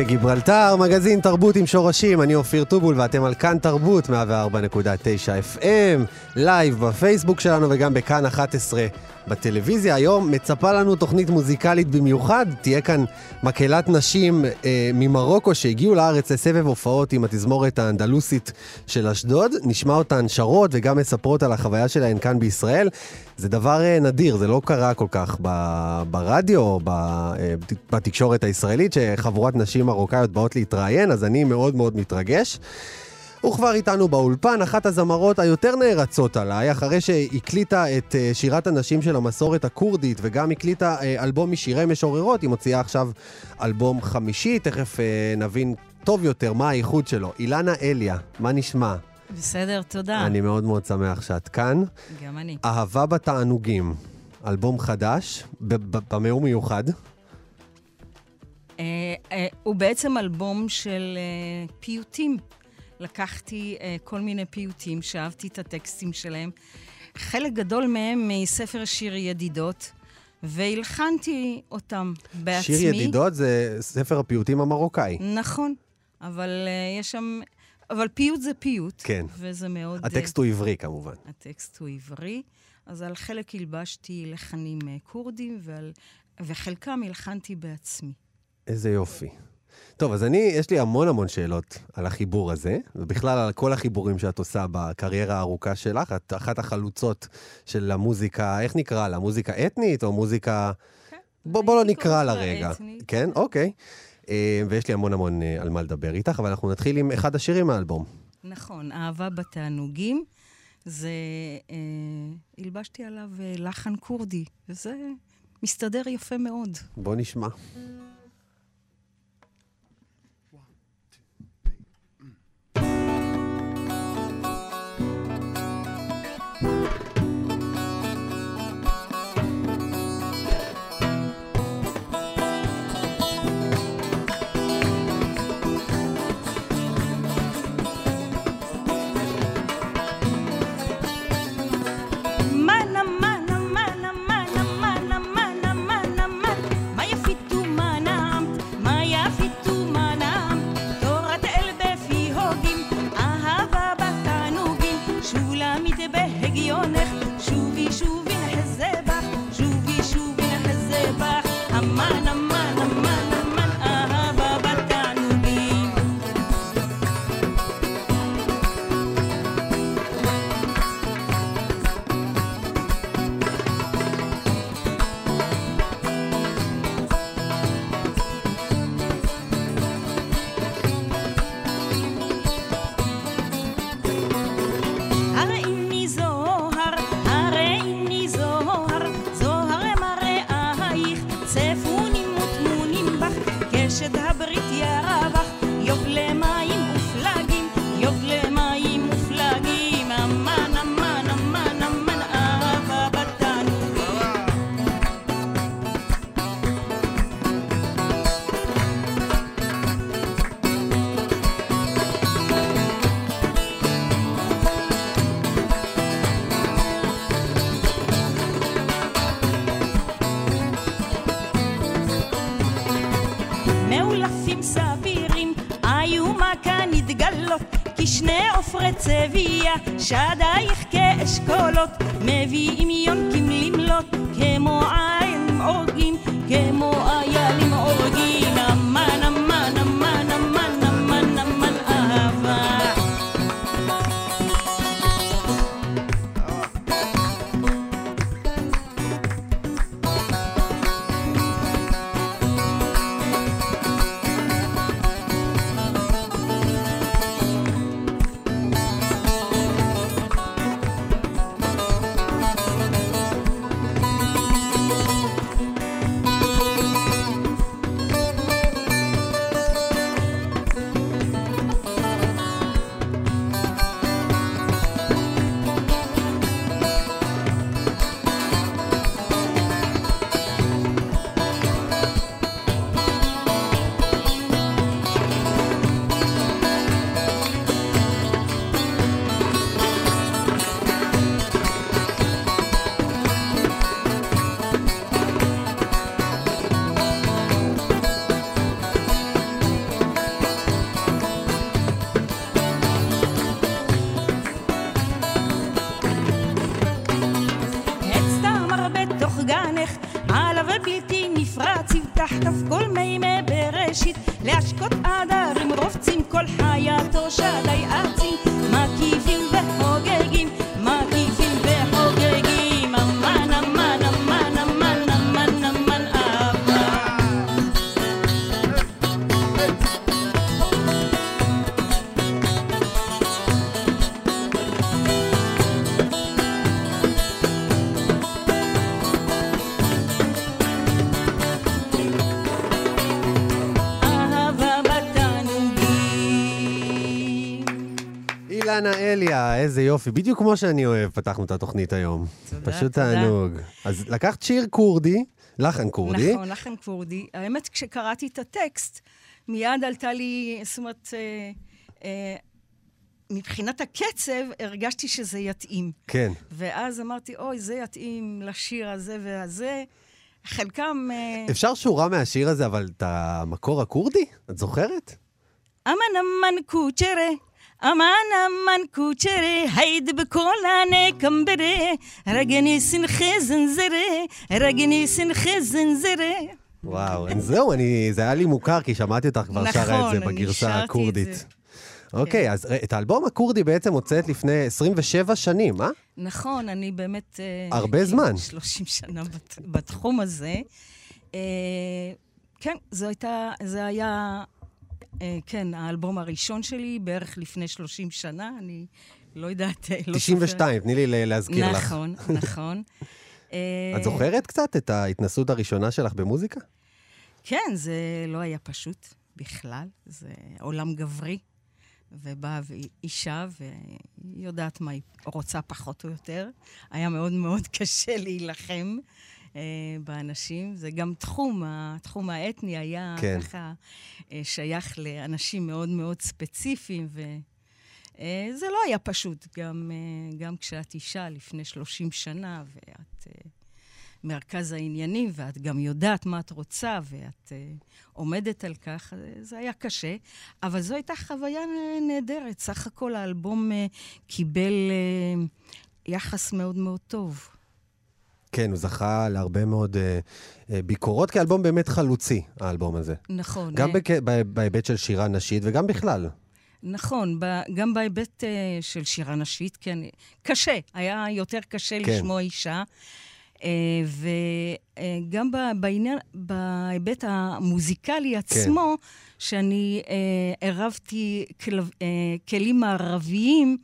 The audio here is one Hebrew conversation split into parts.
קפה גיברלטר, מגזין תרבות עם שורשים, אני אופיר טובול ואתם על כאן תרבות 104.9 FM, לייב בפייסבוק שלנו וגם בכאן 11 בטלוויזיה. היום מצפה לנו תוכנית מוזיקלית במיוחד, תהיה כאן מקהלת נשים אה, ממרוקו שהגיעו לארץ לסבב הופעות עם התזמורת האנדלוסית של אשדוד. נשמע אותן שרות וגם מספרות על החוויה שלהן כאן בישראל. זה דבר אה, נדיר, זה לא קרה כל כך ברדיו אה, בתקשורת הישראלית, שחבורת נשים מרוקאיות באות להתראיין, אז אני מאוד מאוד מתרגש. וכבר איתנו באולפן, אחת הזמרות היותר נערצות עליי, אחרי שהקליטה את אה, שירת הנשים של המסורת הכורדית וגם הקליטה אה, אלבום משירי משוררות, היא מוציאה עכשיו אלבום חמישי, תכף אה, נבין טוב יותר מה האיחוד שלו. אילנה אליה, מה נשמע? בסדר, תודה. אני מאוד מאוד שמח שאת כאן. גם אני. אהבה בתענוגים, אלבום חדש, במה הוא מיוחד? אה, אה, הוא בעצם אלבום של אה, פיוטים. לקחתי כל מיני פיוטים, שאהבתי את הטקסטים שלהם. חלק גדול מהם מספר שיר ידידות, והלחנתי אותם בעצמי. שיר ידידות זה ספר הפיוטים המרוקאי. נכון, אבל אה, יש שם... אבל פיוט זה פיוט. כן. וזה מאוד... הטקסט הוא עברי כמובן. הטקסט הוא עברי, אז על חלק הלבשתי לחנים כורדים, ועל, וחלקם הלחנתי בעצמי. איזה יופי. טוב, אז אני, יש לי המון המון שאלות על החיבור הזה, ובכלל על כל החיבורים שאת עושה בקריירה הארוכה שלך. את אחת החלוצות של המוזיקה, איך נקרא לה? מוזיקה אתנית או מוזיקה... בוא, בוא לא נקרא לה רגע. אתנית. כן? אוקיי. אה, ויש לי המון המון אה, על מה לדבר איתך, אבל אנחנו נתחיל עם אחד השירים מהאלבום. נכון, אהבה בתענוגים, זה... אה, הלבשתי עליו אה, לחן כורדי, וזה מסתדר יפה מאוד. בוא נשמע. שדייך כאשכולות, מביאים יונקים למלות, אליה, איזה יופי. בדיוק כמו שאני אוהב, פתחנו את התוכנית היום. תודה, פשוט תודה. תענוג. אז לקחת שיר כורדי, לחן כורדי. נכון, לחן כורדי. האמת, כשקראתי את הטקסט, מיד עלתה לי, זאת אומרת, אה, אה, מבחינת הקצב, הרגשתי שזה יתאים. כן. ואז אמרתי, אוי, זה יתאים לשיר הזה והזה. חלקם... אה, אפשר שורה מהשיר הזה, אבל את המקור הכורדי? את זוכרת? אמן אמן קוצ'רה, אמן אמן קוצ'רה, הייד בקולנה קמברה, רגני סנחי זנזרה, רגני סנחי זנזרה. וואו, זהו, אני, זה היה לי מוכר, כי שמעתי אותך כבר שרה את נכון, זה בגרסה שרתי את הכורדית. זה. אוקיי, אז ר- את האלבום הכורדי בעצם הוצאת לפני 27 שנים, אה? נכון, אני באמת... אה, הרבה זמן. 30 שנה בת- בתחום הזה. אה, כן, זו הייתה, זה היה, אה, כן, האלבום הראשון שלי, בערך לפני 30 שנה, אני לא יודעת, אה, לא 92, תני לי להזכיר. לך. נכון, נכון. אה, את זוכרת קצת את ההתנסות הראשונה שלך במוזיקה? כן, זה לא היה פשוט בכלל, זה עולם גברי, ובאה אישה והיא יודעת מה היא רוצה פחות או יותר. היה מאוד מאוד קשה להילחם אה, באנשים. זה גם תחום, התחום האתני היה כן. ככה אה, שייך לאנשים מאוד מאוד ספציפיים, וזה לא היה פשוט, גם, אה, גם כשאת אישה לפני 30 שנה, ואת... אה, מרכז העניינים, ואת גם יודעת מה את רוצה, ואת uh, עומדת על כך, אה, זה היה קשה. אבל זו הייתה חוויה אה, נהדרת. סך הכל האלבום uh, קיבל uh, יחס מאוד מאוד טוב. כן, הוא זכה להרבה מאוד אה, ביקורות, כאלבום באמת חלוצי, האלבום הזה. נכון. גם אה, בק... בהיבט של שירה נשית וגם בכלל. נכון, גם בהיבט uh, של שירה נשית, כן, קשה, היה יותר קשה כן. כן. לשמוע אישה. Uh, וגם uh, בעניין, בהיבט המוזיקלי עצמו, כן. שאני uh, עירבתי כל, uh, כלים מערביים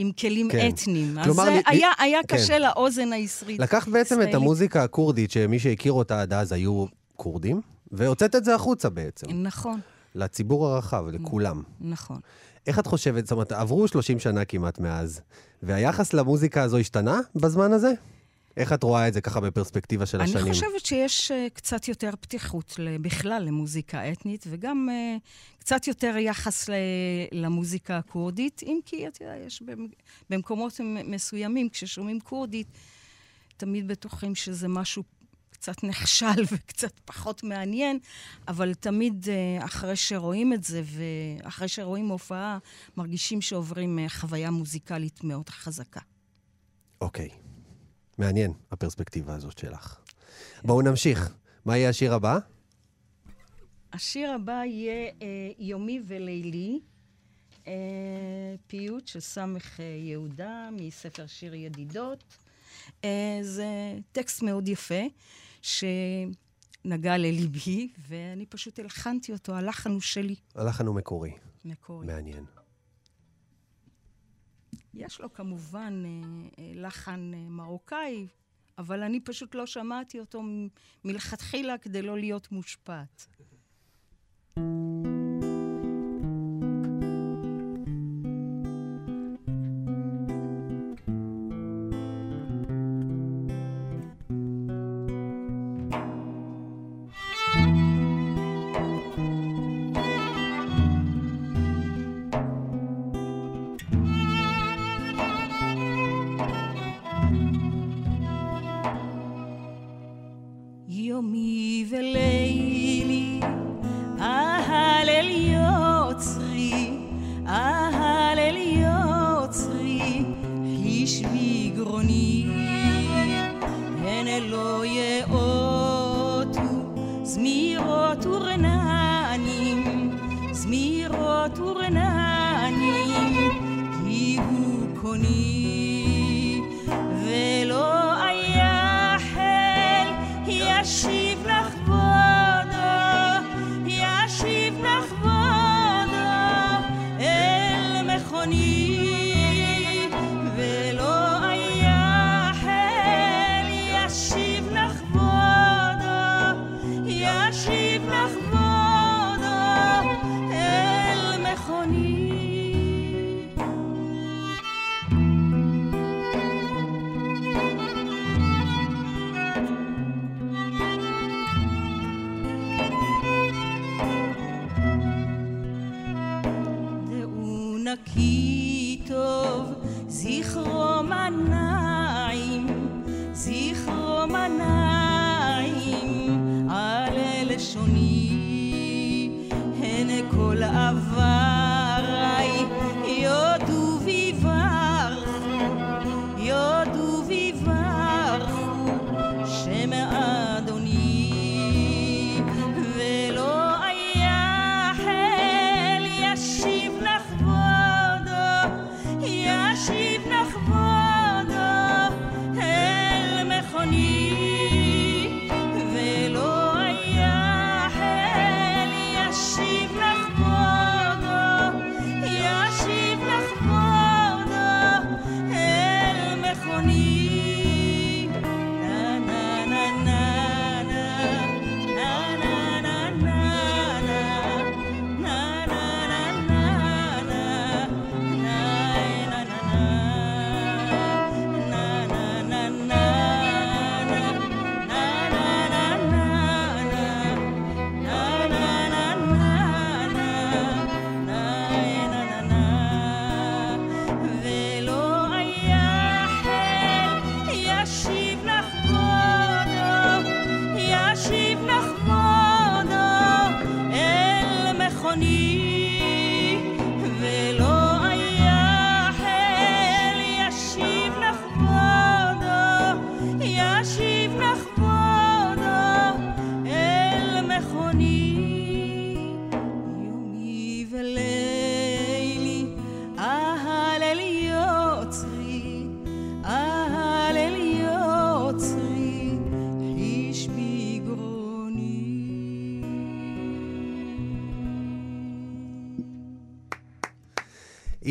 עם כלים כן. אתניים. כלומר, אז זה לי- היה, היה כן. קשה לאוזן הישראלית. לקחת בעצם את ישראלית. המוזיקה הכורדית, שמי שהכיר אותה עד אז היו כורדים, והוצאת את זה החוצה בעצם, נכון, לציבור הרחב, לכולם. נכון. איך את חושבת, זאת אומרת, עברו 30 שנה כמעט מאז, והיחס למוזיקה הזו השתנה בזמן הזה? איך את רואה את זה ככה בפרספקטיבה של השנים? אני חושבת שיש uh, קצת יותר פתיחות בכלל למוזיקה אתנית, וגם uh, קצת יותר יחס ל- למוזיקה הכורדית, אם כי, אתה יודע, יש במ- במקומות מסוימים, כששומעים כורדית, תמיד בטוחים שזה משהו קצת נכשל וקצת פחות מעניין, אבל תמיד uh, אחרי שרואים את זה, ואחרי שרואים הופעה, מרגישים שעוברים חוויה מוזיקלית מאוד חזקה. אוקיי. מעניין, הפרספקטיבה הזאת שלך. בואו נמשיך. מה יהיה השיר הבא? השיר הבא יהיה אה, יומי ולילי, אה, פיוט של סמך אה, יהודה מספר שיר ידידות. אה, זה טקסט מאוד יפה, שנגע לליבי, ואני פשוט הלחנתי אותו, הלחן הוא שלי, הלחן הוא מקורי. מקורי. מעניין. יש לו כמובן אה, אה, לחן אה, מרוקאי, אבל אני פשוט לא שמעתי אותו מלכתחילה כדי לא להיות מושפעת. יומי ולילי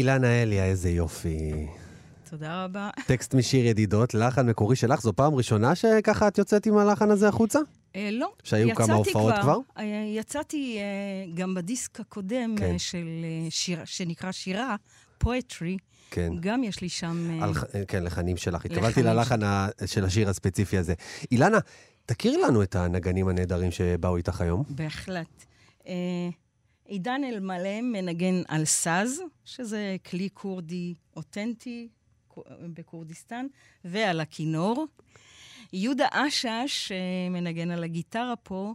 אילנה אליה, איזה יופי. תודה רבה. טקסט משיר ידידות, לחן מקורי שלך, זו פעם ראשונה שככה את יוצאת עם הלחן הזה החוצה? אה, לא. שהיו כמה יצאתי הופעות כבר? אה, יצאתי אה, גם בדיסק הקודם כן. אה, של אה, שיר, שנקרא שירה, פואטרי. כן. גם יש לי שם... אה, על, כן, לחנים שלך. התכוונתי ללחן ה- של השיר הספציפי הזה. אילנה, תכירי לנו את הנגנים הנהדרים שבאו איתך היום. בהחלט. אה, עידן אלמלא מנגן על סאז, שזה כלי כורדי אותנטי כו- בכורדיסטן, ועל הכינור. יהודה אשש אה, מנגן על הגיטרה פה,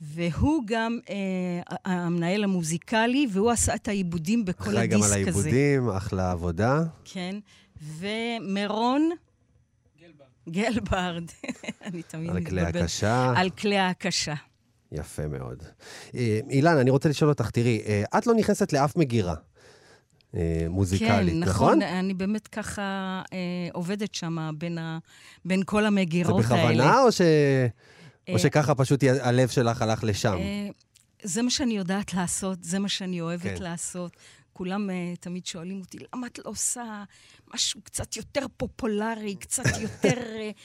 והוא גם אה, המנהל המוזיקלי, והוא עשה את העיבודים בכל אחראי גם הדיסק על הזה. העיבודים, אחלה עבודה. כן. ומירון... גלברד. אני תמיד על כלי. הקשה. על כלי ההקשה. יפה מאוד. אה, אילנה, אני רוצה לשאול אותך, תראי, אה, את לא נכנסת לאף מגירה אה, מוזיקלית, כן, נכון? נכון, אני באמת ככה אה, עובדת שם בין, ה, בין כל זה המגירות האלה. בכוונה, או, ש... או אה, שככה פשוט הלב שלך הלך לשם? אה, זה מה שאני יודעת לעשות, זה מה שאני אוהבת כן. כן. לעשות. כולם uh, תמיד שואלים אותי, למה את לא עושה משהו קצת יותר פופולרי, קצת יותר...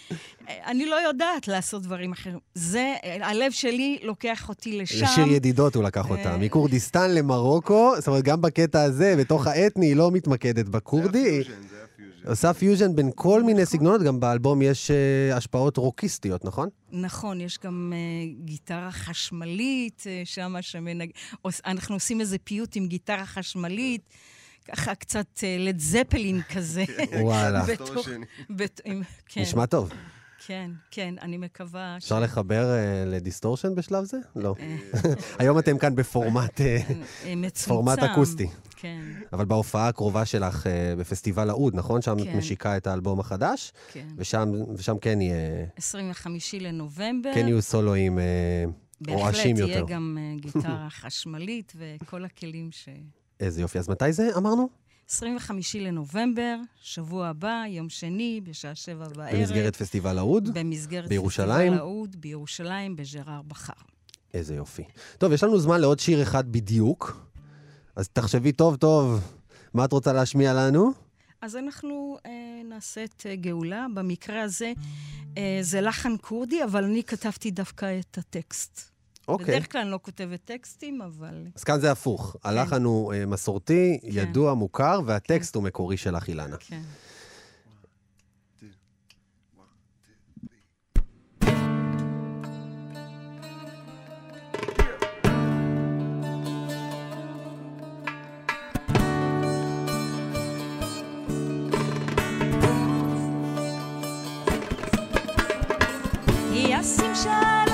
אה, אני לא יודעת לעשות דברים אחרים. זה, הלב שלי לוקח אותי לשם. לשיר ידידות הוא לקח אותה. מכורדיסטן למרוקו, זאת אומרת, גם בקטע הזה, בתוך האתני, היא לא מתמקדת בכורדי. זה הפיוז'ן, זה הפיוז'ן. עושה פיוז'ן בין כל מיני סגנונות, גם באלבום יש אה, השפעות רוקיסטיות, נכון? נכון, יש גם אה, גיטרה חשמלית אה, שם שמנג... אנחנו עושים איזה פיוט עם גיטרה חשמלית, ככה קצת לד זפלין כזה. וואלה. בת- עם- כן, נשמע טוב. כן, כן, אני מקווה. אפשר לחבר אה, לדיסטורשן בשלב זה? לא. היום אתם כאן בפורמט אה, אה, מצומצם. פורמט אקוסטי. כן, אבל בהופעה הקרובה שלך אה, בפסטיבל האוד, נכון? שם את כן. משיקה את האלבום החדש, כן. ושם ושם כן יהיה... 25 לנובמבר. כן יהיו סולואים אה, רועשים בהחלט יותר. יהיה גם אה, גיטרה חשמלית וכל הכלים ש... איזה יופי. אז מתי זה אמרנו? 25 לנובמבר, שבוע הבא, יום שני, בשעה שבע בערב. במסגרת פסטיבל האוד? במסגרת בירושלים? פסטיבל האוד, בירושלים, בז'רר בחר. איזה יופי. טוב, יש לנו זמן לעוד שיר אחד בדיוק, אז תחשבי טוב טוב מה את רוצה להשמיע לנו. אז אנחנו אה, נעשה את אה, גאולה. במקרה הזה אה, זה לחן כורדי, אבל אני כתבתי דווקא את הטקסט. אוקיי. בדרך כלל אני לא כותבת טקסטים, אבל... אז כאן זה הפוך. הלחן הוא אה, מסורתי, ידוע, מוכר, והטקסט הוא מקורי שלך, אילנה. כן. ישים שלום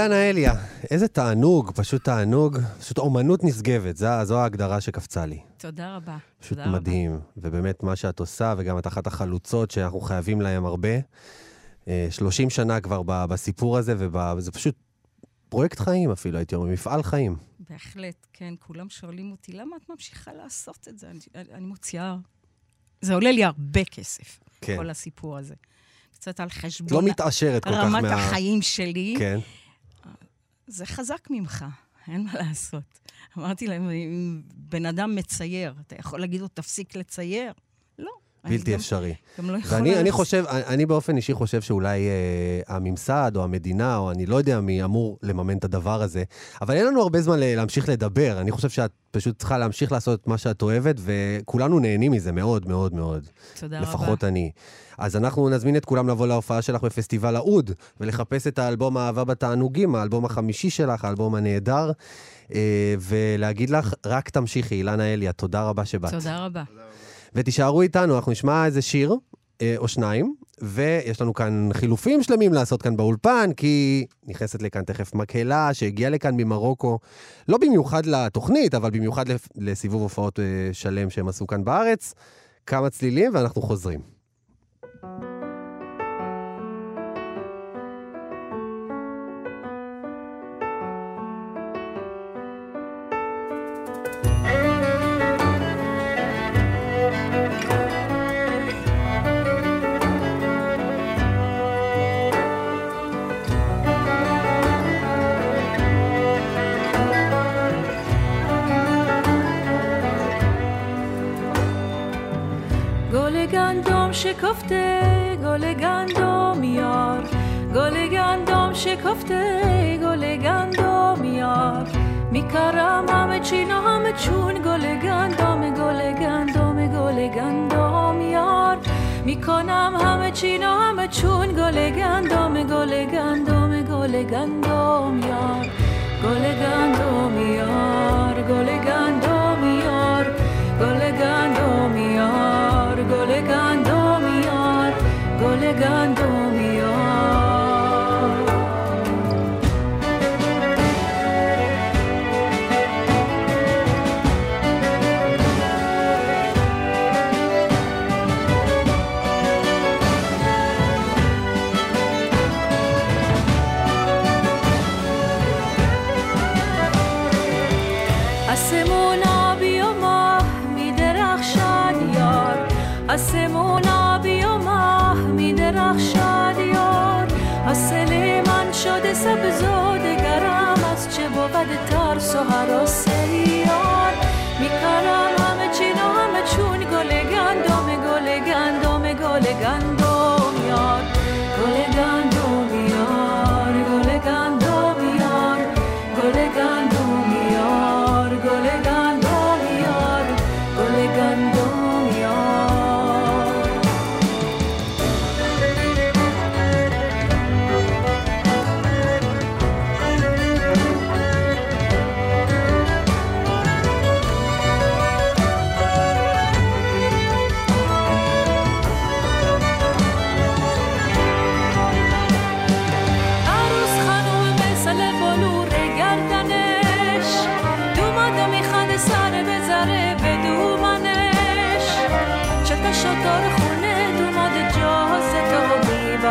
אילנה אליה, איזה תענוג, פשוט תענוג, פשוט אומנות נשגבת, זו, זו ההגדרה שקפצה לי. תודה רבה. פשוט תודה רבה. מדהים, ובאמת מה שאת עושה, וגם את אחת החלוצות שאנחנו חייבים להם הרבה. אה, 30 שנה כבר בסיפור הזה, וזה פשוט פרויקט חיים אפילו, הייתי אומר, מפעל חיים. בהחלט, כן. כולם שואלים אותי, למה את ממשיכה לעשות את זה? אני, אני מוציאה... זה עולה לי הרבה כסף, כן. כל הסיפור הזה. קצת על את חשבון לא מתעשרת כל כך רמת מה... החיים שלי. כן. זה חזק ממך, אין מה לעשות. אמרתי להם, אם בן אדם מצייר, אתה יכול להגיד לו, תפסיק לצייר? אני בלתי גם- אפשרי. גם לא יכולה... ואני אני חושב, אני באופן אישי חושב שאולי אה, הממסד או המדינה, או אני לא יודע מי אמור לממן את הדבר הזה, אבל אין לנו הרבה זמן להמשיך לדבר. אני חושב שאת פשוט צריכה להמשיך לעשות את מה שאת אוהבת, וכולנו נהנים מזה מאוד מאוד מאוד. תודה רבה. לפחות אני. אז אנחנו נזמין את כולם לבוא להופעה שלך בפסטיבל האוד, ולחפש את האלבום האהבה בתענוגים, האלבום החמישי שלך, האלבום הנהדר, אה, ולהגיד לך, רק תמשיכי, אילנה אליה, תודה רבה שבאת. תודה רבה. ותישארו איתנו, אנחנו נשמע איזה שיר אה, או שניים, ויש לנו כאן חילופים שלמים לעשות כאן באולפן, כי נכנסת לכאן תכף מקהלה שהגיעה לכאן ממרוקו, לא במיוחד לתוכנית, אבל במיוחד לסיבוב הופעות אה, שלם שהם עשו כאן בארץ. כמה צלילים ואנחנו חוזרים. گل شکفته گل گندم یار گل گندم شکفته گل گندم یار میکرم همه چین و همه چون گل گندم گل گندم گل گندم یار می‌کنم همه چین و همه چون گل گندم گل گندم گل گندم یار گل گندم یار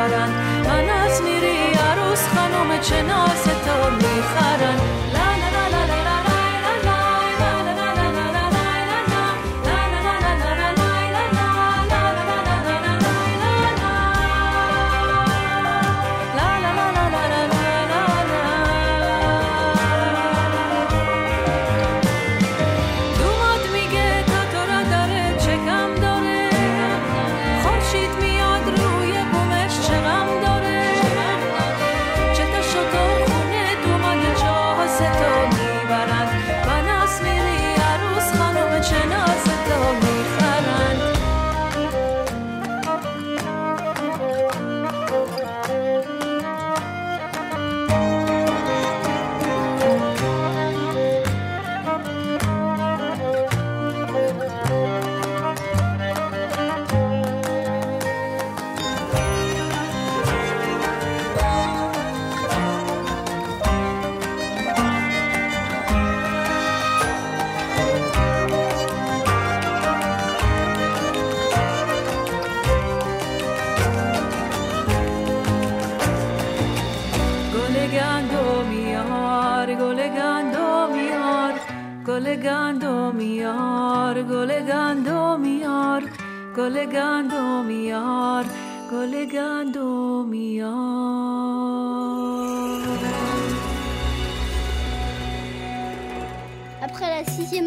تو می‌برن من از میری عروس خانوم چه ناز تو می‌خرن.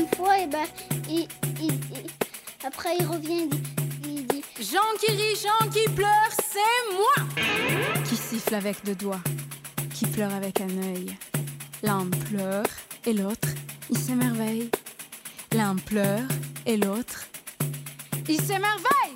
une fois, et ben, il, après il revient, il dit Jean qui rit, Jean qui pleure, c'est moi Qui siffle avec deux doigts, qui pleure avec un œil. L'un pleure et l'autre, il s'émerveille. L'un pleure et l'autre, il s'émerveille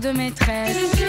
de maîtresse.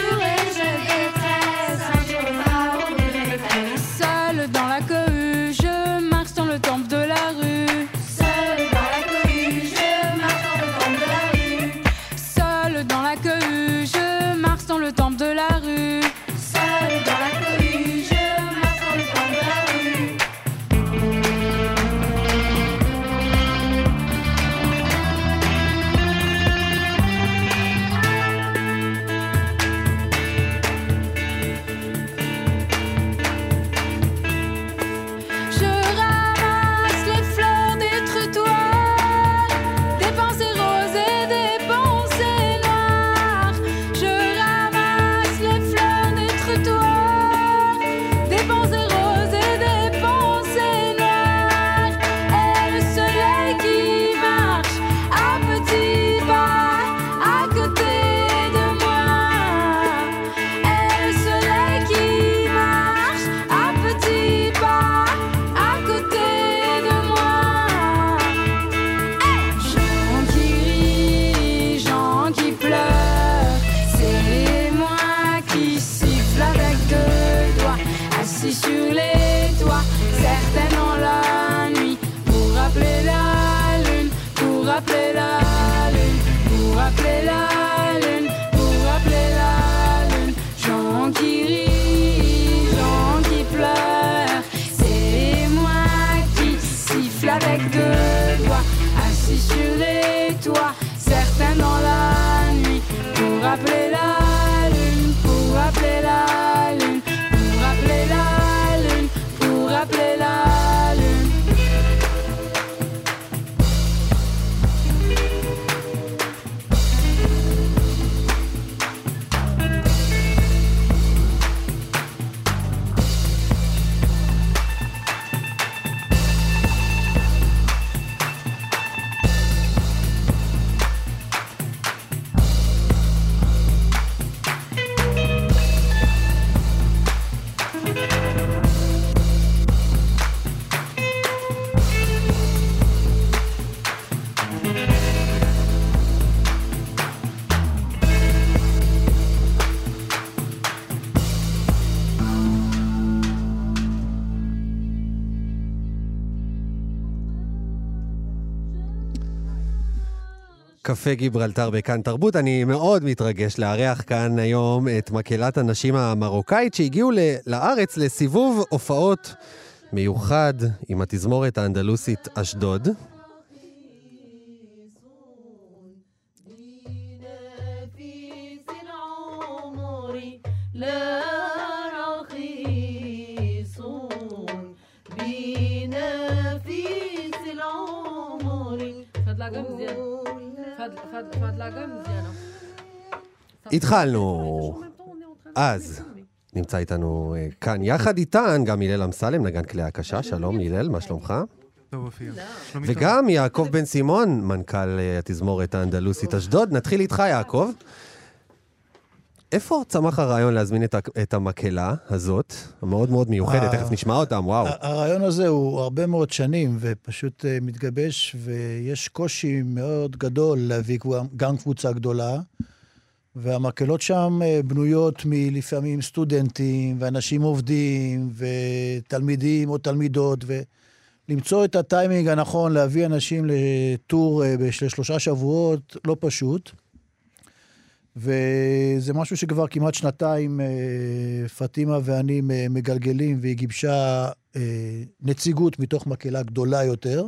esperar. קפה גיברלטר בכאן תרבות. אני מאוד מתרגש לארח כאן היום את מקהלת הנשים המרוקאית שהגיעו ל- לארץ לסיבוב הופעות מיוחד עם התזמורת האנדלוסית אשדוד. love. התחלנו. אז נמצא איתנו אה, כאן יחד איתן גם הלל אמסלם, נגן כלי הקשה. שלום הלל, מה שלומך? וגם יעקב בן סימון, מנכ"ל אה, התזמורת האנדלוסית אשדוד. נתחיל איתך, יעקב. איפה צמח הרעיון להזמין את, את המקהלה הזאת, המאוד מאוד מיוחדת, אה, תכף נשמע אותם, וואו. הרעיון הזה הוא הרבה מאוד שנים, ופשוט אה, מתגבש, ויש קושי מאוד גדול להביא גם קבוצה גדולה. והמקהלות שם אה, בנויות מלפעמים סטודנטים, ואנשים עובדים, ותלמידים או תלמידות, ולמצוא את הטיימינג הנכון להביא אנשים לטור של שלושה שבועות, לא פשוט. וזה משהו שכבר כמעט שנתיים אה, פטימה ואני מ- מגלגלים, והיא גיבשה אה, נציגות מתוך מקהלה גדולה יותר.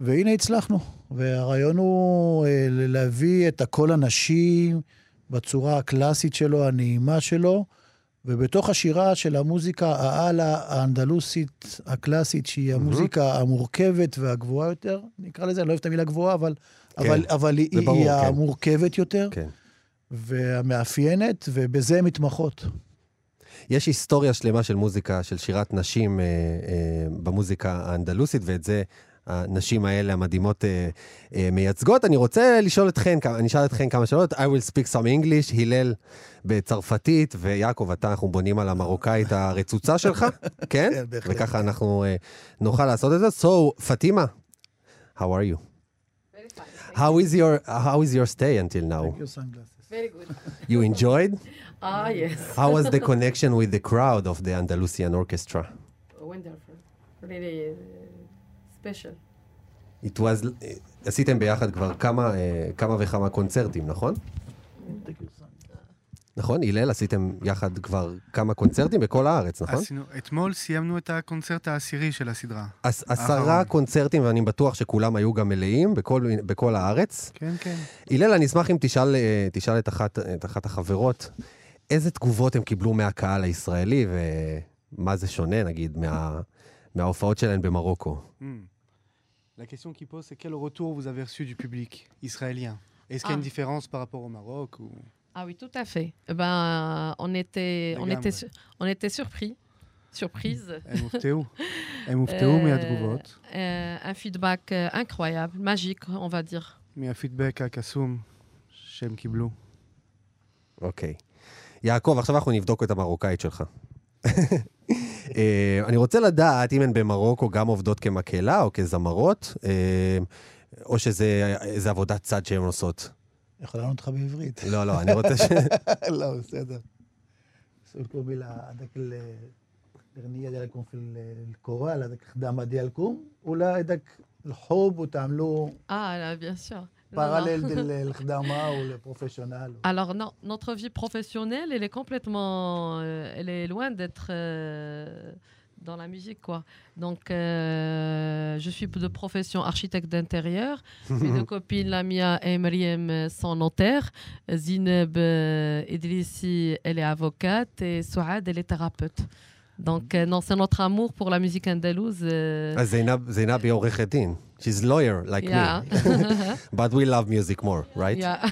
והנה הצלחנו. והרעיון הוא אה, להביא את הקול הנשי בצורה הקלאסית שלו, הנעימה שלו, ובתוך השירה של המוזיקה האלה האנדלוסית הקלאסית, שהיא המוזיקה המורכבת והגבוהה יותר, נקרא לזה, אני לא אוהב את המילה גבוהה, אבל, כן, אבל, אבל היא, ברור, היא כן. המורכבת יותר, כן. והמאפיינת, ובזה הן מתמחות. יש היסטוריה שלמה של מוזיקה, של שירת נשים אה, אה, במוזיקה האנדלוסית, ואת זה הנשים האלה המדהימות אה, אה, מייצגות. אני רוצה לשאול אתכן, אני אשאל אתכן כמה שאלות. I will speak some English, הלל בצרפתית, ויעקב, אתה, אנחנו בונים על המרוקאית הרצוצה שלך, כן? כן, בהחלט. וככה אנחנו אה, נוכל לעשות את זה. So, פטימה, how are you? How is your how is your stay until now? Very good. You enjoyed? Ah, yes. How was the connection with the crowd of the Andalusian orchestra? Wonderful. Really uh, special. It was, אה, עשיתם ביחד כבר כמה, אה, כמה וכמה קונצרטים, נכון? נכון, הלל, עשיתם יחד כבר כמה קונצרטים בכל הארץ, נכון? עשינו, אתמול סיימנו את הקונצרט העשירי של הסדרה. עש- עשרה. קונצרטים, ואני בטוח שכולם היו גם מלאים בכל, בכל הארץ. כן, כן. הלל, אני אשמח אם תשאל, אה, תשאל את, אחת, את אחת החברות, איזה תגובות הם קיבלו מהקהל הישראלי, ומה זה שונה, נגיד, מה, מההופעות שלהם במרוקו. Hmm. La question qui pose, c'est quel retour vous avez reçu du public israélien Est-ce qu'il y a une Ah. différence par rapport au Maroc ou... Ah oui, tout à fait. Eh Ben, on était, on était, on était surpris, surprise. הופתעו Euh, מהתגובות, euh, un feedback euh, incroyable, magique, on va dire. מהפידבק הקסום שהם קיבלו. אוקיי. יעקב, עכשיו אנחנו נבדוק את המרוקאית שלך. אני רוצה לדעת אם הן במרוקו גם עובדות כמקהלה או כזמרות, או שזה עבודת צד שהן עושות. יכול לענות אותך בעברית. לא, לא, אני רוצה ש... לא, בסדר. سألكم إلى هذاك ال- الأغنية ديالكم في ال- الكورال هذاك الخدامة ديالكم ولا هذاك الحب وتعملوا Ah, là, bien sûr. Non, non. باراليل ديال الخدامة والبروفيسيونال Alors non, notre vie professionnelle, elle est complètement, euh, elle est loin d'être euh, dans la musique, quoi. Donc, euh, je suis de profession architecte d'intérieur. Mes deux copines, Lamia et Mariam, sont notaires. Zineb euh, Idrissi, elle est avocate et Souad, elle est thérapeute. Donc, euh, non, c'est notre amour pour la musique andalouse. euh, אז זינב, זינב היא עורכת דין. She's lawyer, like yeah. me. But we love music more, right? yeah.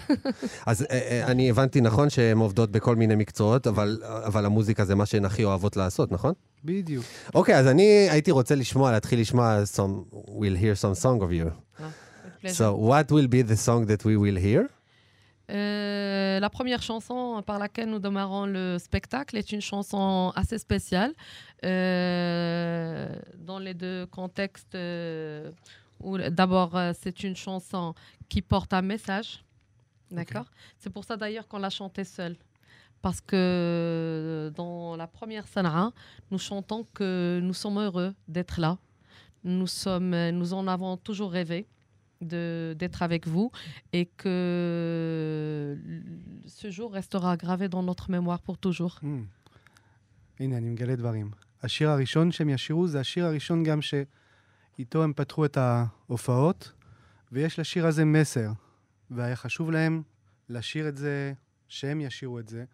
אז אה, אה, אני הבנתי נכון שהן עובדות בכל מיני מקצועות, אבל, אבל המוזיקה זה מה שהן הכי אוהבות לעשות, נכון? בדיוק. אוקיי, אז אני הייתי רוצה לשמוע, להתחיל לשמוע some, we'll hear some song of you. So, what will be the song that we will hear? Euh, la première chanson par laquelle nous démarrons le spectacle est une chanson assez spéciale euh, dans les deux contextes. euh, d'abord, c'est une chanson qui porte un message, d'accord? C'est pour ça d'ailleurs qu'on l'a chantée seule, parce que dans la première sanaa, nous chantons que nous sommes heureux d'être là. Nous sommes, nous en avons toujours rêvé d'être avec vous et que ce jour restera gravé dans notre mémoire pour toujours. Hmm. הנה, אני מגלה דברים. השיר הראשון שהם ישירו זה השיר הראשון גם שאיתו הם פתחו את ההופעות, ויש לשיר הזה מסר. והיה חשוב להם לשיר את זה, שהם ישירו את זה,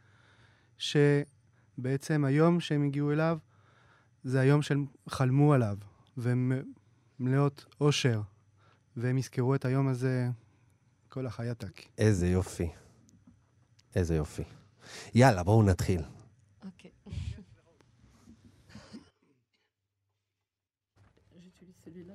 שבעצם היום שהם הגיעו אליו, זה היום שהם חלמו עליו, והם מלאות אושר, והם יזכרו את היום הזה כל החייתק. איזה יופי. איזה יופי. יאללה, בואו נתחיל. Ok. J'utilise celui-là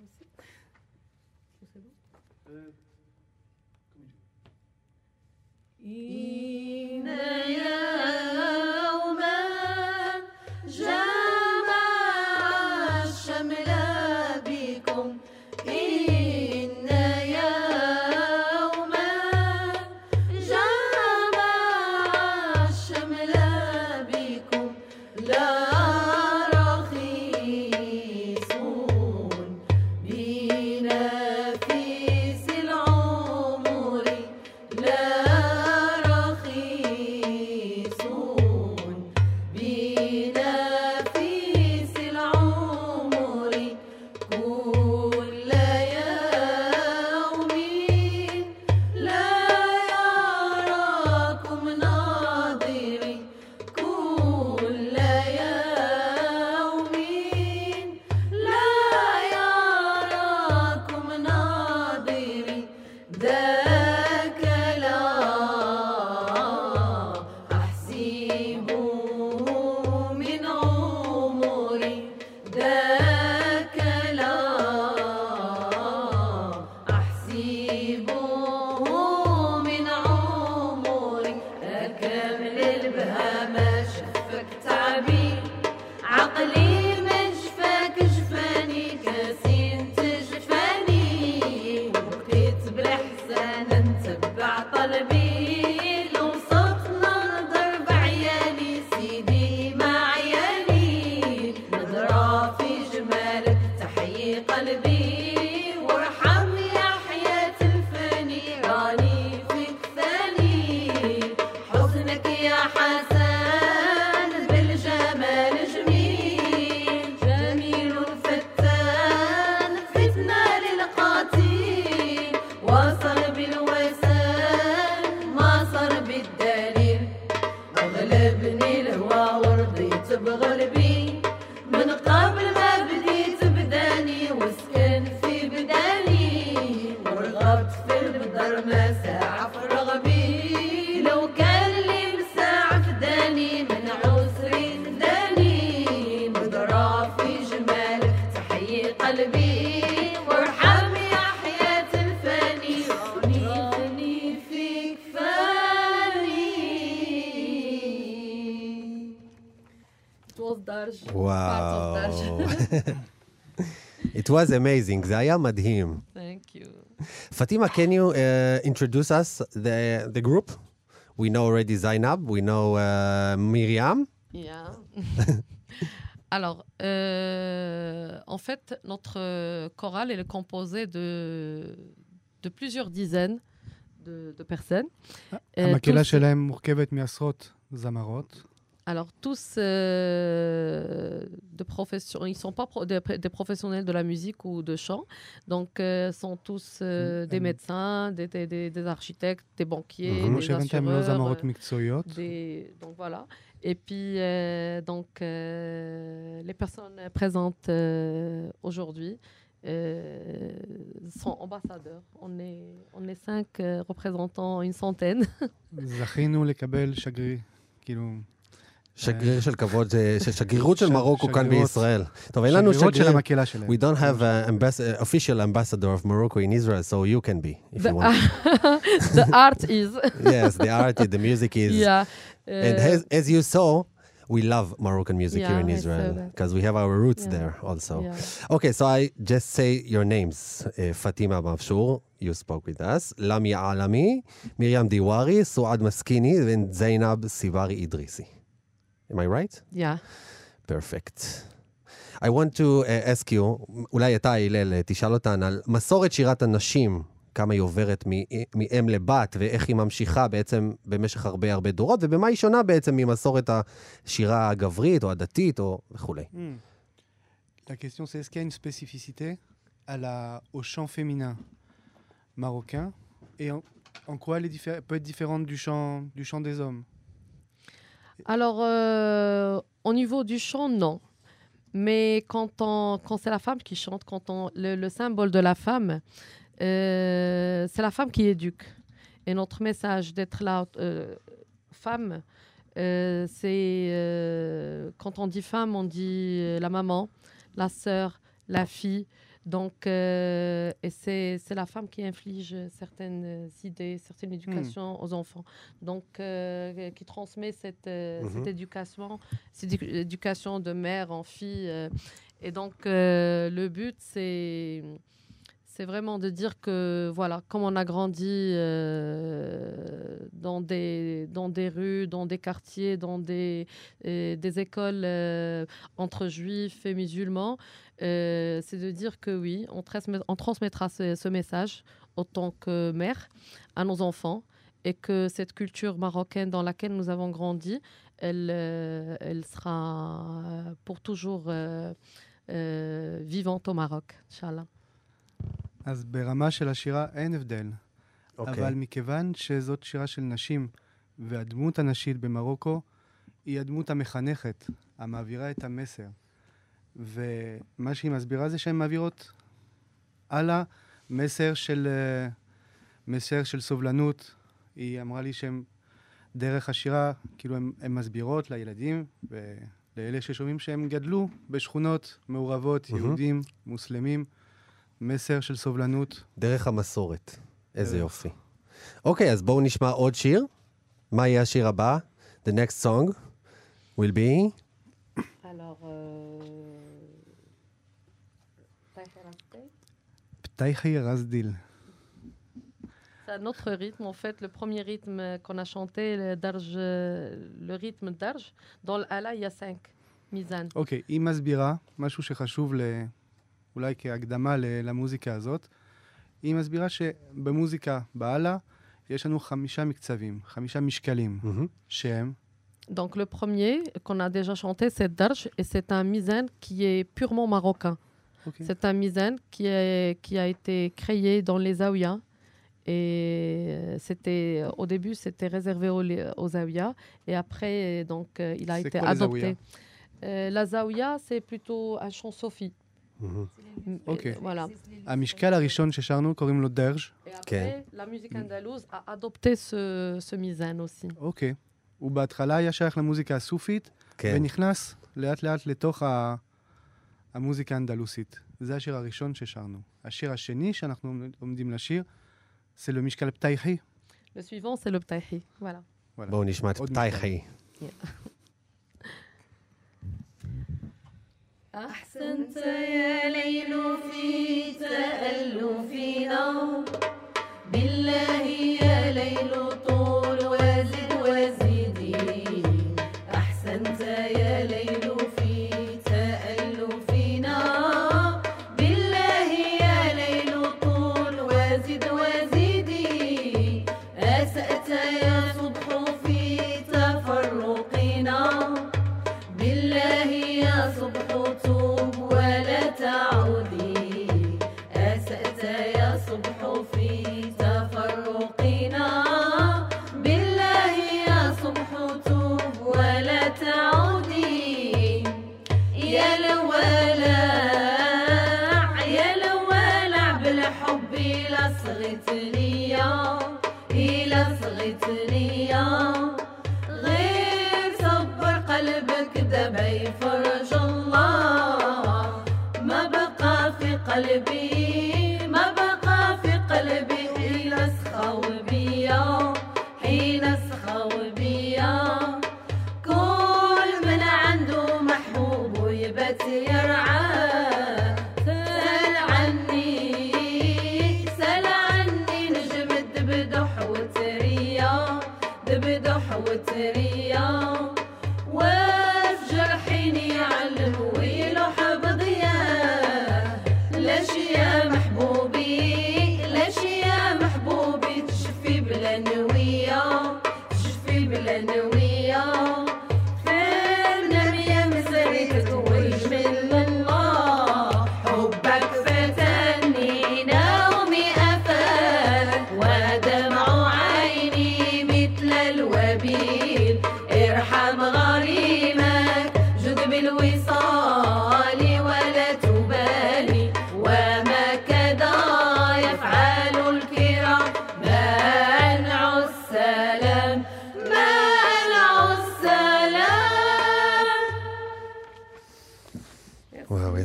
بالحسان نتبع طلبي was amazing, זה היה מדהים. Thank you. Fatima, can you uh, introduce us, the, the group? We know already Zainab, we know uh, Miriam. Yeah. Alors, euh, en fait, notre euh, chorale elle est composée de, de plusieurs dizaines de, de personnes. Euh, המקהלה tous- שלהם מורכבת מעשרות זמרות. Alors, tous euh, de profession, ils sont pas des, professionnels de la musique ou de chant, donc euh, sont tous euh, mm-hmm. des médecins, des, architectes, des banquiers, mm-hmm. des donc voilà. Et puis euh, donc euh, les personnes présentes aujourd'hui. Sont ambassadeurs. On est, on est cinq représentants, une centaine. שגריר, כאילו, שגריר של כבוד, אה, של שגרירות של מרוקו כאן. בישראל. טוב, אין לנו שגרירות של שגריר. המקהלה שלהם. We don't have an uh, official ambassador of Morocco in Israel, so you can be, if The, you want. the art is. yes, the art, the music is. yeah. And uh, as, as you saw, we love Moroccan music here Yeah, in I saw Israel because we have our roots Yeah. there also. yeah. Okay, so I just say your names. Uh, Fatima Mafshur, you spoke with us. Lamia Alami, Miriam Diwari, Suad Maskini, and Zainab Sivari Idrisi. Am I right? Yeah. Perfect. I want to uh, ask you, אולי אתה, הלל, אה, תשאל אותן על מסורת שירת הנשים, כמה היא עוברת מאם לבת, ואיך היא ממשיכה בעצם במשך הרבה הרבה דורות, ובמה היא שונה בעצם ממסורת השירה הגברית, או הדתית, או וכולי. Hmm. La question c'est est-ce qu'il y a une spécificité à la, au chant féminin marocain et en, en quoi elle est diffé- peut être différente du chant, du chant des hommes Alors, euh, au niveau du chant, non. Mais quand, quand c'est la femme qui chante, quand on, le, le symbole de la femme, euh, c'est la femme qui éduque. Et notre message d'être là, euh, femme, c'est quand on dit femme, on dit la maman, la sœur, la fille. Donc, euh, et c'est la femme qui inflige certaines idées, certaines éducations aux enfants. Donc, euh, qui transmet cette, euh, Mhm. cette éducation, cette édu- éducation de mère en fille. euh. et donc, euh, le but, c'est c'est vraiment de dire que, voilà, comme on a grandi euh, dans, des, dans des rues, dans des quartiers, dans des, des écoles euh, entre juifs et musulmans, euh, c'est de dire que oui, on, transmet- on transmettra ce, ce message autant que mère à nos enfants et que cette culture marocaine dans laquelle nous avons grandi, elle, euh, elle sera euh, pour toujours euh, euh, vivante au Maroc, Inch'Allah. אז ברמה של השירה אין הבדל. אוקיי. אבל מכיוון שזאת שירה של נשים, והדמות הנשית במרוקו היא הדמות המחנכת, המעבירה את המסר. ומה שהיא מסבירה זה שהן מעבירות הלאה מסר של, אה, מסר של סובלנות. היא אמרה לי שהן, דרך השירה, כאילו הן הן מסבירות לילדים ולאלה ששומעים שהם גדלו בשכונות מעורבות, מהמם. יהודים, מוסלמים, מסר של סובלנות. דרך המסורת. איזה דרך. יופי. אוקיי, אז בואו נשמע עוד שיר. מה יהיה השיר הבא? The next song will be... Alors, euh... פתיחי רזדיל. C'est un autre rythme, en fait. Le premier rythme qu'on a chanté, le, darj, euh, le rythme darj, dans l'ala, il y a cinq mizan. אוקיי, היא מסבירה משהו שחשוב ל... אולי כהקדמה ל- למוזיקה הזאת. היא מסבירה שבמוזיקה באללה יש לנו חמישה מקצבים, חמישה משקלים, מהמם. שהם, Donc, le premier qu'on a déjà chanté, c'est darj, et c'est un mizan qui est purement marocain. אוקיי, C'est un mizan qui, est, qui a été créé dans les zaouïas. Et euh, c'était, au début, c'était réservé aux, aux zaouïas. Et après, donc, euh, il a C'est été quoi les adopté. zaouïas Euh, la zaouïa, c'est plutôt un chant sophie. מהמם. Et- Ok. Voilà. המשקל הראשון ששרנו קוראים לו דרג', Et après, כן. la musique andalouse a adopté ce, ce mizan aussi. אוקיי. הוא בהתחלה היה שייך למוזיקה הסופית, כן. ונכנס לאט לאט לתוך ה... המוזיקה האנדלוסית. זה השיר הראשון ששרנו. השיר השני שאנחנו עומדים לשיר, זה למשקל פתיחי. Le suivant, c'est le ptahi. Voilà. בואו נשמע את עוד פתיחי. أحسنت يا ليل في تألفنا بالله يا ليل في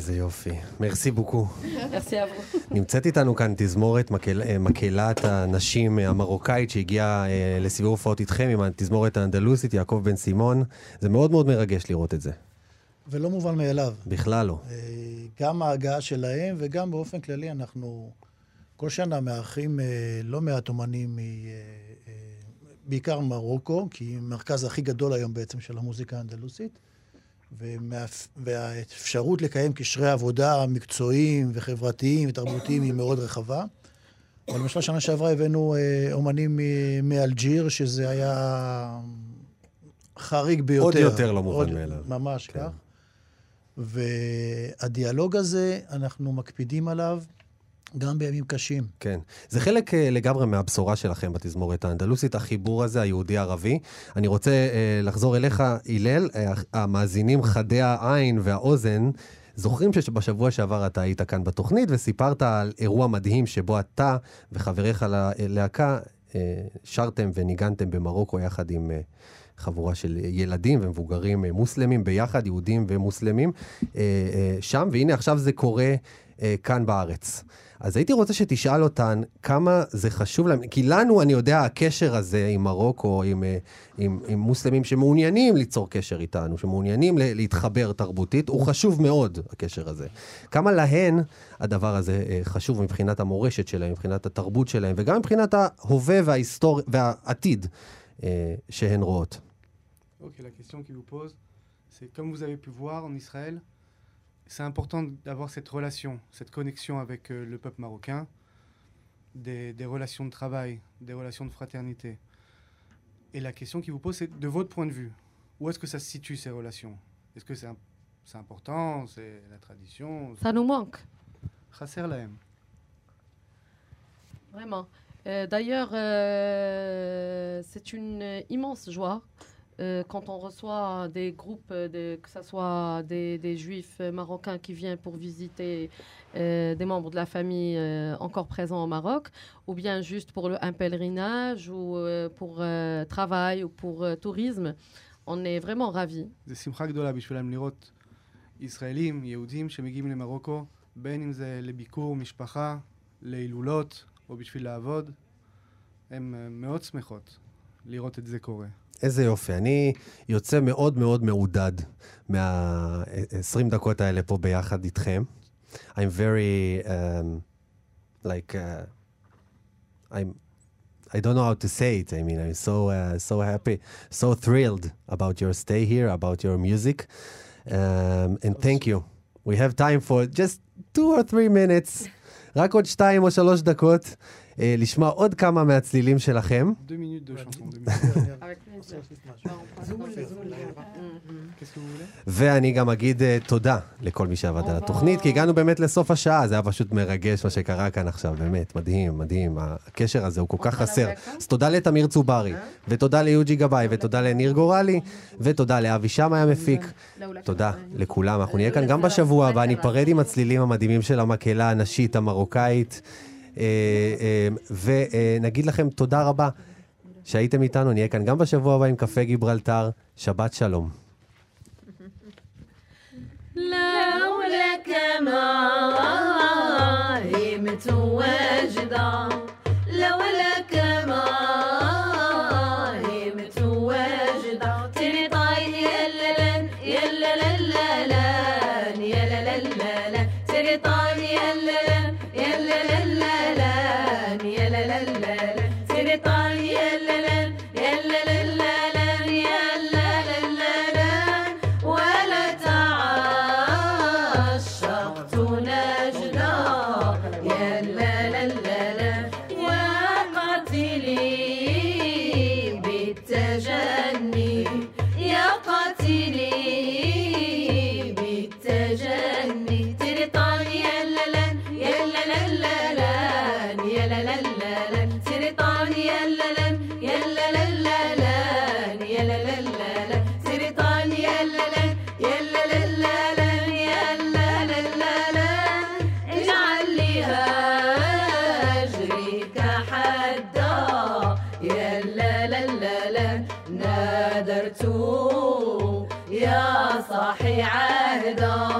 איזה יופי. מרסי בוקו. À vous. נמצאת איתנו כאן תזמורת. אה, מקהלת הנשים אה, המרוקאית שהגיעה אה, לסיבוב הופעות איתכם עם התזמורת האנדלוסית, יעקב בן סימון. זה מאוד מאוד מרגש לראות את זה. ולא מובן מאליו. בכלל לא. גם ההגעה שלהם וגם באופן כללי אנחנו כל שנה מארחים לא מעט אומנים, מ, בעיקר מרוקו, כי היא המרכז הכי גדול היום בעצם של המוזיקה האנדלוסית, ומאפ- והאפשרות לקיים קשרי עבודה מקצועיים וחברתיים ותרבותיים היא מאוד רחבה. אבל למשל, שנה שעברה הבאנו אה, אומנים מאלג'יר, שזה היה חריג ביותר. עוד יותר לא מובן מאליו. ממש כן. כך. והדיאלוג הזה, אנחנו מקפידים עליו גם בימים קשים. כן. זה חלק אה, לגמרי מהבשורה שלכם בתזמורת האנדלוסית, החיבור הזה, היהודי-ערבי. אני רוצה אה, לחזור אליך, הלל, אה, המאזינים חדי העין והאוזן. זוכרים שבשבוע שעבר אתה היית כאן בתוכנית וסיפרת על אירוע מדהים שבו אתה וחבריך ללהקה אה, שרתם וניגנתם במרוקו יחד עם אה, חבורה של ילדים ומבוגרים מוסלמים ביחד, יהודים ומוסלמים, שם, והנה עכשיו זה קורה כאן בארץ. אז הייתי רוצה שתשאל אותן כמה זה חשוב להם, כי לנו, אני יודע, הקשר הזה עם מרוקו, עם, אה, עם, עם מוסלמים שמעוניינים ליצור קשר איתנו, שמעוניינים להתחבר תרבותית, הוא חשוב מאוד, הקשר הזה. כמה להן הדבר הזה אה, חשוב מבחינת המורשת שלהם, מבחינת התרבות שלהם, וגם מבחינת ההווה וההיסטור... והעתיד אה, שהן רואות. Ok, la question qu'il vous pose, c'est comme vous avez pu voir en Israël, c'est important d'avoir cette relation, cette connexion avec euh, le peuple marocain, des, des relations de travail, des relations de fraternité. Et la question qu'il vous pose, c'est de votre point de vue, où est-ce que ça se situe ces relations? Est-ce que c'est im- c'est important, c'est la tradition? Ça nous manque. Vraiment. Euh, D'ailleurs, euh, c'est une immense joie euh, quand on reçoit des groupes, euh, de, que ce soit des, des juifs euh, marocains qui viennent pour visiter euh, des membres de la famille euh, encore présents au Maroc, ou bien juste pour le- un pèlerinage, ou euh, pour euh, travail, ou pour euh, tourisme. On est vraiment ravis. זה שמחה גדולה בשבילם לראות ישראלים, יהודים שמגיעים למרוקו, בין אם זה לביקור משפחה, להילולות או בשביל לעבוד. הן אה, מאוד שמחות לראות את זה קורה. איזה יופי. אני יוצא מאוד מאוד מעודד מה-20 דקות האלה פה ביחד איתכם. I'm very, um, like, uh, I'm, I don't know how to say it. I mean, I'm so, uh, so happy, so thrilled about your stay here, about your music. Um, and thank you. We have time for just two or three minutes, רק עוד שתיים או שלוש דקות, אה, לשמוע עוד כמה מהצלילים שלכם. ואני גם אגיד uh, תודה לכל מי שעבד על התוכנית, כי הגענו באמת לסוף השעה, זה היה פשוט מרגש מה שקרה כאן עכשיו, באמת, מדהים, מדהים. הקשר הזה הוא כל כך חסר. אז תודה לתמיר צוברי, ותודה ליוג'י גבאי, ותודה לניר גורלי, ותודה לאבי שמאי המפיק. תודה לכולם, אנחנו נהיה כאן גם בשבוע הבא, ניפרד עם הצלילים המדהימים של המקהלה הנשית המרוקאית, אה, אה, ונגיד לכם תודה רבה שהייתם איתנו, נהיה כאן גם בשבוע הבא עם קפה גיברלטר, שבת שלום. لولاك ما هي يضحي عهده